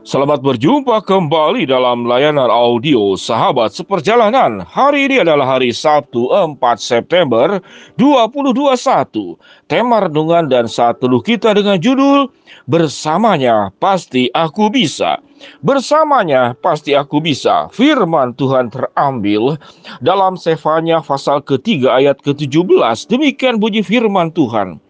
Selamat berjumpa kembali dalam layanan audio Sahabat Seperjalanan. Hari ini adalah hari Sabtu 4 September 2021. Tema renungan dan saat teduh kita dengan judul Bersamanya Pasti Aku Bisa. Bersamanya pasti aku bisa. Firman Tuhan terambil dalam Sefanya pasal ketiga ayat ke-17. Demikian bunyi firman Tuhan.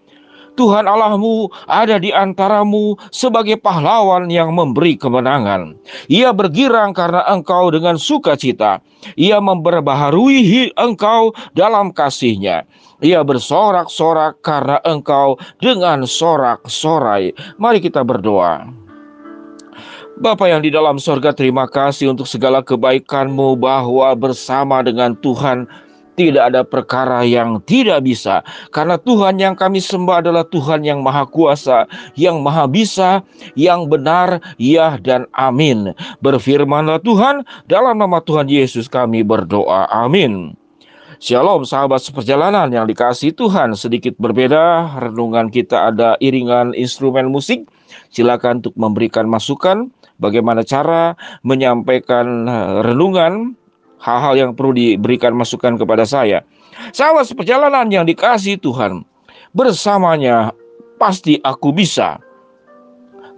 Tuhan Allahmu ada di antaramu sebagai pahlawan yang memberi kemenangan. Ia bergirang karena engkau dengan sukacita. Ia memperbaharui engkau dalam kasihnya. Ia bersorak-sorak karena engkau dengan sorak-sorai. Mari kita berdoa. Bapa yang di dalam sorga terima kasih untuk segala kebaikanmu bahwa bersama dengan Tuhan tidak ada perkara yang tidak bisa, karena Tuhan yang kami sembah adalah Tuhan yang Maha Kuasa, yang Maha Bisa, yang benar, ya, dan amin. Berfirmanlah Tuhan, dalam nama Tuhan Yesus kami berdoa. Amin. Shalom sahabat seperjalanan yang dikasih Tuhan Sedikit berbeda renungan kita ada iringan instrumen musik Silakan untuk memberikan masukan Bagaimana cara menyampaikan eh, renungan hal-hal yang perlu diberikan masukan kepada saya. Sahabat seperjalanan yang dikasih Tuhan, bersamanya pasti aku bisa.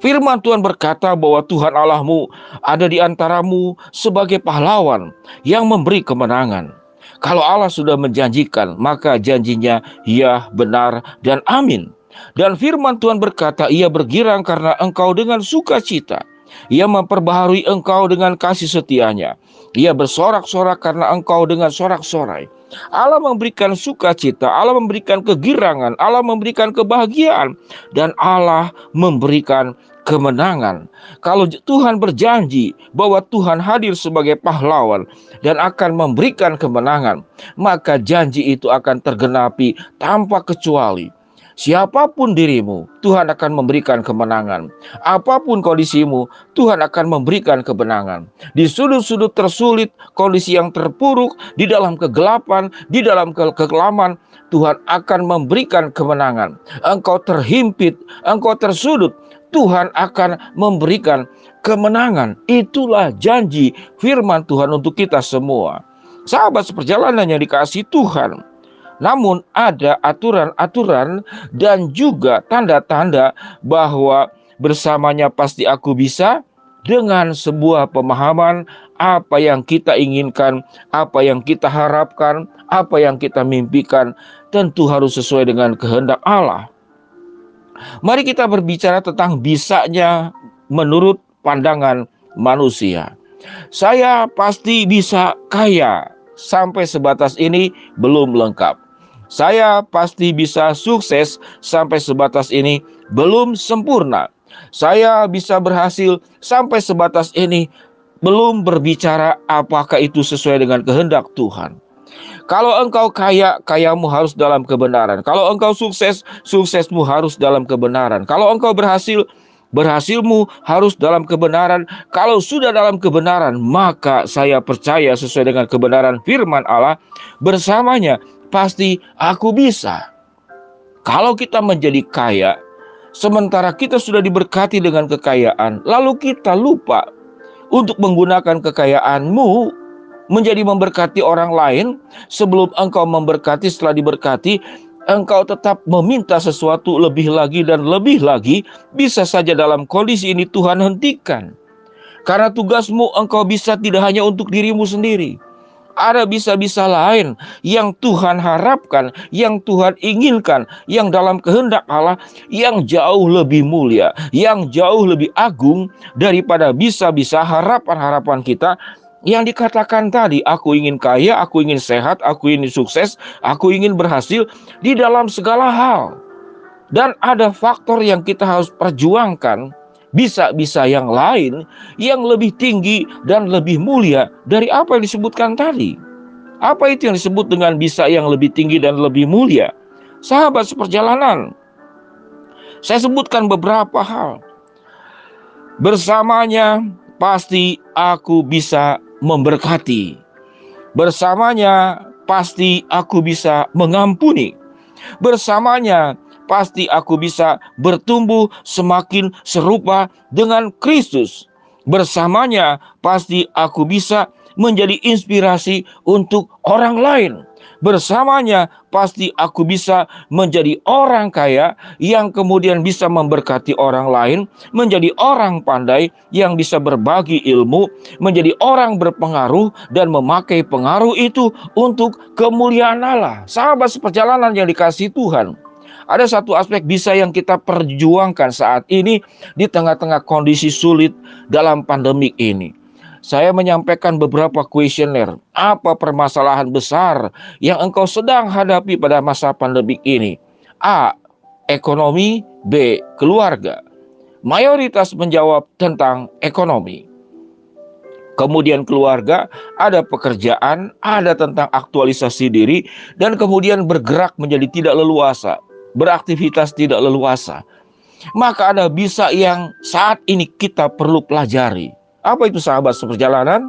Firman Tuhan berkata bahwa Tuhan Allahmu ada di antaramu sebagai pahlawan yang memberi kemenangan. Kalau Allah sudah menjanjikan, maka janjinya ya benar dan amin. Dan firman Tuhan berkata, ia bergirang karena engkau dengan sukacita. Ia memperbaharui engkau dengan kasih setianya. Ia bersorak-sorak karena engkau dengan sorak-sorai. Allah memberikan sukacita, Allah memberikan kegirangan, Allah memberikan kebahagiaan, dan Allah memberikan kemenangan. Kalau Tuhan berjanji bahwa Tuhan hadir sebagai pahlawan dan akan memberikan kemenangan, maka janji itu akan tergenapi tanpa kecuali. Siapa pun dirimu, Tuhan akan memberikan kemenangan. Apa pun kondisimu, Tuhan akan memberikan kemenangan. Di sudut-sudut tersulit, kondisi yang terpuruk, di dalam kegelapan, di dalam ke kekelaman, Tuhan akan memberikan kemenangan. Engkau terhimpit, engkau tersudut, Tuhan akan memberikan kemenangan. Itulah janji firman Tuhan untuk kita semua. Sahabat seperjalanan yang dikasih Tuhan, namun ada aturan-aturan dan juga tanda-tanda bahwa bersamanya pasti aku bisa dengan sebuah pemahaman apa yang kita inginkan, apa yang kita harapkan, apa yang kita mimpikan, tentu harus sesuai dengan kehendak Allah. Mari kita berbicara tentang bisanya menurut pandangan manusia. Saya pasti bisa kaya, sampai sebatas ini belum lengkap. Saya pasti bisa sukses sampai sebatas ini belum sempurna. Saya bisa berhasil sampai sebatas ini belum berbicara apakah itu sesuai dengan kehendak Tuhan. Kalau engkau kaya, kayamu harus dalam kebenaran. Kalau engkau sukses, suksesmu harus dalam kebenaran. Kalau engkau berhasil, berhasilmu harus dalam kebenaran. Kalau sudah dalam kebenaran, maka saya percaya sesuai dengan kebenaran firman Allah bersamanya pasti aku bisa. Kalau kita menjadi kaya, sementara kita sudah diberkati dengan kekayaan, lalu kita lupa untuk menggunakan kekayaanmu menjadi memberkati orang lain sebelum engkau memberkati setelah diberkati engkau tetap meminta sesuatu lebih lagi dan lebih lagi bisa saja dalam kondisi ini Tuhan hentikan. Karena tugasmu engkau bisa tidak hanya untuk dirimu sendiri. Ada bisa-bisa lain yang Tuhan harapkan, yang Tuhan inginkan, yang dalam kehendak Allah yang jauh lebih mulia, yang jauh lebih agung daripada bisa-bisa harapan-harapan kita yang dikatakan tadi, aku ingin kaya, aku ingin sehat, aku ingin sukses, aku ingin berhasil di dalam segala hal. Dan ada faktor yang kita harus perjuangkan bisa-bisa yang lain yang lebih tinggi dan lebih mulia dari apa yang disebutkan tadi. Apa itu yang disebut dengan bisa yang lebih tinggi dan lebih mulia? Sahabat seperjalanan, saya sebutkan beberapa hal. Bersamanya pasti aku bisa memberkati. Bersamanya pasti aku bisa mengampuni. Bersamanya pasti aku bisa bertumbuh semakin serupa dengan Kristus. Bersamanya pasti aku bisa menjadi inspirasi untuk orang lain. Bersamanya pasti aku bisa menjadi orang kaya yang kemudian bisa memberkati orang lain, menjadi orang pandai yang bisa berbagi ilmu, menjadi orang berpengaruh dan memakai pengaruh itu untuk kemuliaan Allah. Sahabat seperjalanan yang dikasih Tuhan. Ada satu aspek bisa yang kita perjuangkan saat ini di tengah-tengah kondisi sulit dalam pandemik ini saya menyampaikan beberapa kuesioner. Apa permasalahan besar yang engkau sedang hadapi pada masa pandemik ini? A. Ekonomi B. Keluarga Mayoritas menjawab tentang ekonomi Kemudian keluarga, ada pekerjaan, ada tentang aktualisasi diri, dan kemudian bergerak menjadi tidak leluasa, beraktivitas tidak leluasa. Maka ada bisa yang saat ini kita perlu pelajari. Apa itu sahabat seperjalanan?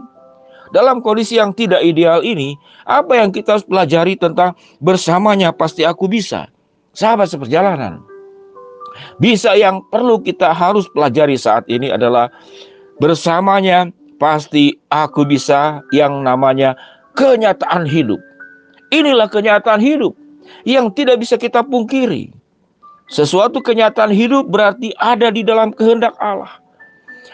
Dalam kondisi yang tidak ideal ini, apa yang kita harus pelajari tentang bersamanya pasti aku bisa. Sahabat seperjalanan. Bisa yang perlu kita harus pelajari saat ini adalah bersamanya pasti aku bisa yang namanya kenyataan hidup. Inilah kenyataan hidup yang tidak bisa kita pungkiri. Sesuatu kenyataan hidup berarti ada di dalam kehendak Allah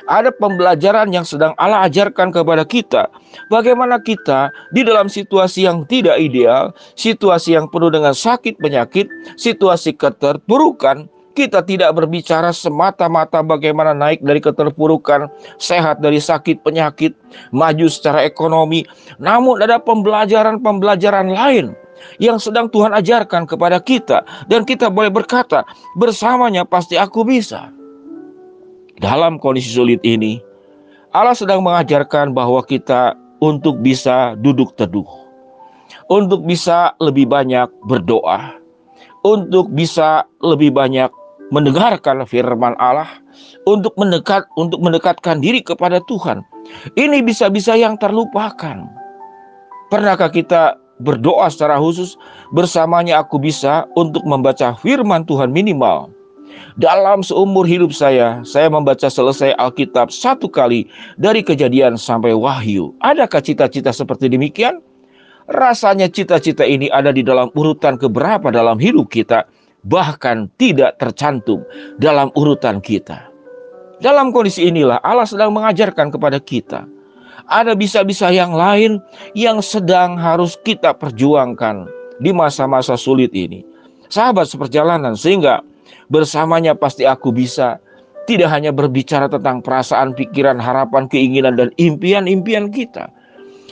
ada pembelajaran yang sedang Allah ajarkan kepada kita. Bagaimana kita di dalam situasi yang tidak ideal, situasi yang penuh dengan sakit penyakit, situasi keterpurukan, kita tidak berbicara semata-mata bagaimana naik dari keterpurukan, sehat dari sakit penyakit, maju secara ekonomi. Namun ada pembelajaran-pembelajaran lain yang sedang Tuhan ajarkan kepada kita dan kita boleh berkata, bersamanya pasti aku bisa. Dalam kondisi sulit ini, Allah sedang mengajarkan bahwa kita untuk bisa duduk teduh, untuk bisa lebih banyak berdoa, untuk bisa lebih banyak mendengarkan firman Allah, untuk mendekat untuk mendekatkan diri kepada Tuhan. Ini bisa-bisa yang terlupakan. Pernahkah kita berdoa secara khusus bersamanya aku bisa untuk membaca firman Tuhan minimal dalam seumur hidup saya, saya membaca selesai Alkitab satu kali dari kejadian sampai wahyu. Adakah cita-cita seperti demikian? Rasanya cita-cita ini ada di dalam urutan keberapa dalam hidup kita, bahkan tidak tercantum dalam urutan kita. Dalam kondisi inilah Allah sedang mengajarkan kepada kita. Ada bisa-bisa yang lain yang sedang harus kita perjuangkan di masa-masa sulit ini. Sahabat seperjalanan sehingga Bersamanya pasti aku bisa. Tidak hanya berbicara tentang perasaan, pikiran, harapan, keinginan, dan impian-impian kita.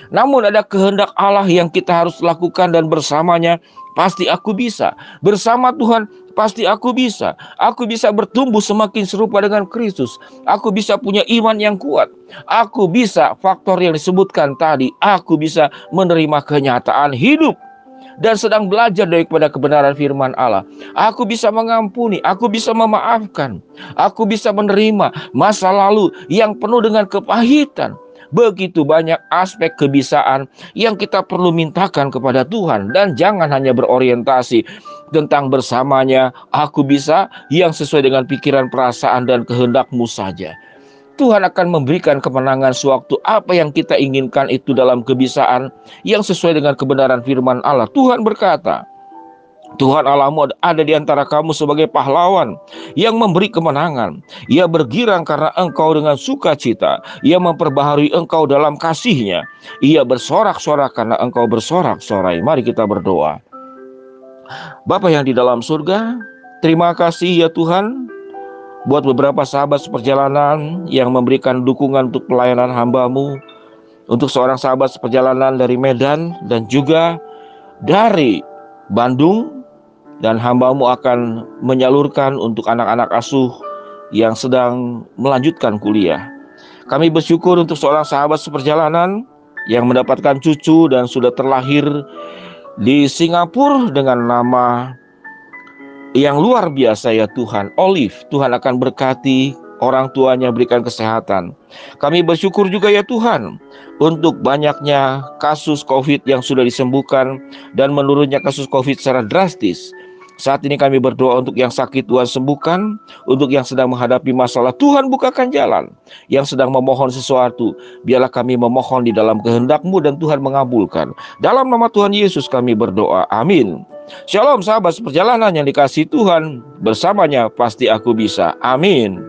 Namun ada kehendak Allah yang kita harus lakukan dan bersamanya pasti aku bisa. Bersama Tuhan pasti aku bisa. Aku bisa bertumbuh semakin serupa dengan Kristus. Aku bisa punya iman yang kuat. Aku bisa faktor yang disebutkan tadi. Aku bisa menerima kenyataan hidup dan sedang belajar daripada kebenaran firman Allah. Aku bisa mengampuni, aku bisa memaafkan, aku bisa menerima masa lalu yang penuh dengan kepahitan. Begitu banyak aspek kebisaan yang kita perlu mintakan kepada Tuhan dan jangan hanya berorientasi tentang bersamanya aku bisa yang sesuai dengan pikiran perasaan dan kehendakmu saja. Tuhan akan memberikan kemenangan sewaktu apa yang kita inginkan itu dalam kebisaan yang sesuai dengan kebenaran firman Allah. Tuhan berkata, Tuhan Allahmu ada di antara kamu sebagai pahlawan yang memberi kemenangan. Ia bergirang karena engkau dengan sukacita. Ia memperbaharui engkau dalam kasihnya. Ia bersorak-sorak karena engkau bersorak-sorai. Mari kita berdoa. Bapak yang di dalam surga, terima kasih ya Tuhan buat beberapa sahabat seperjalanan yang memberikan dukungan untuk pelayanan hambamu, untuk seorang sahabat seperjalanan dari Medan dan juga dari Bandung dan hambamu akan menyalurkan untuk anak-anak asuh yang sedang melanjutkan kuliah. Kami bersyukur untuk seorang sahabat seperjalanan yang mendapatkan cucu dan sudah terlahir di Singapura dengan nama yang luar biasa ya Tuhan. Olive, Tuhan akan berkati orang tuanya berikan kesehatan. Kami bersyukur juga ya Tuhan untuk banyaknya kasus COVID yang sudah disembuhkan dan menurunnya kasus COVID secara drastis. Saat ini kami berdoa untuk yang sakit Tuhan sembuhkan, untuk yang sedang menghadapi masalah Tuhan bukakan jalan, yang sedang memohon sesuatu, biarlah kami memohon di dalam kehendakMu dan Tuhan mengabulkan. Dalam nama Tuhan Yesus kami berdoa. Amin. Shalom sahabat seperjalanan yang dikasih Tuhan, bersamanya pasti aku bisa. Amin.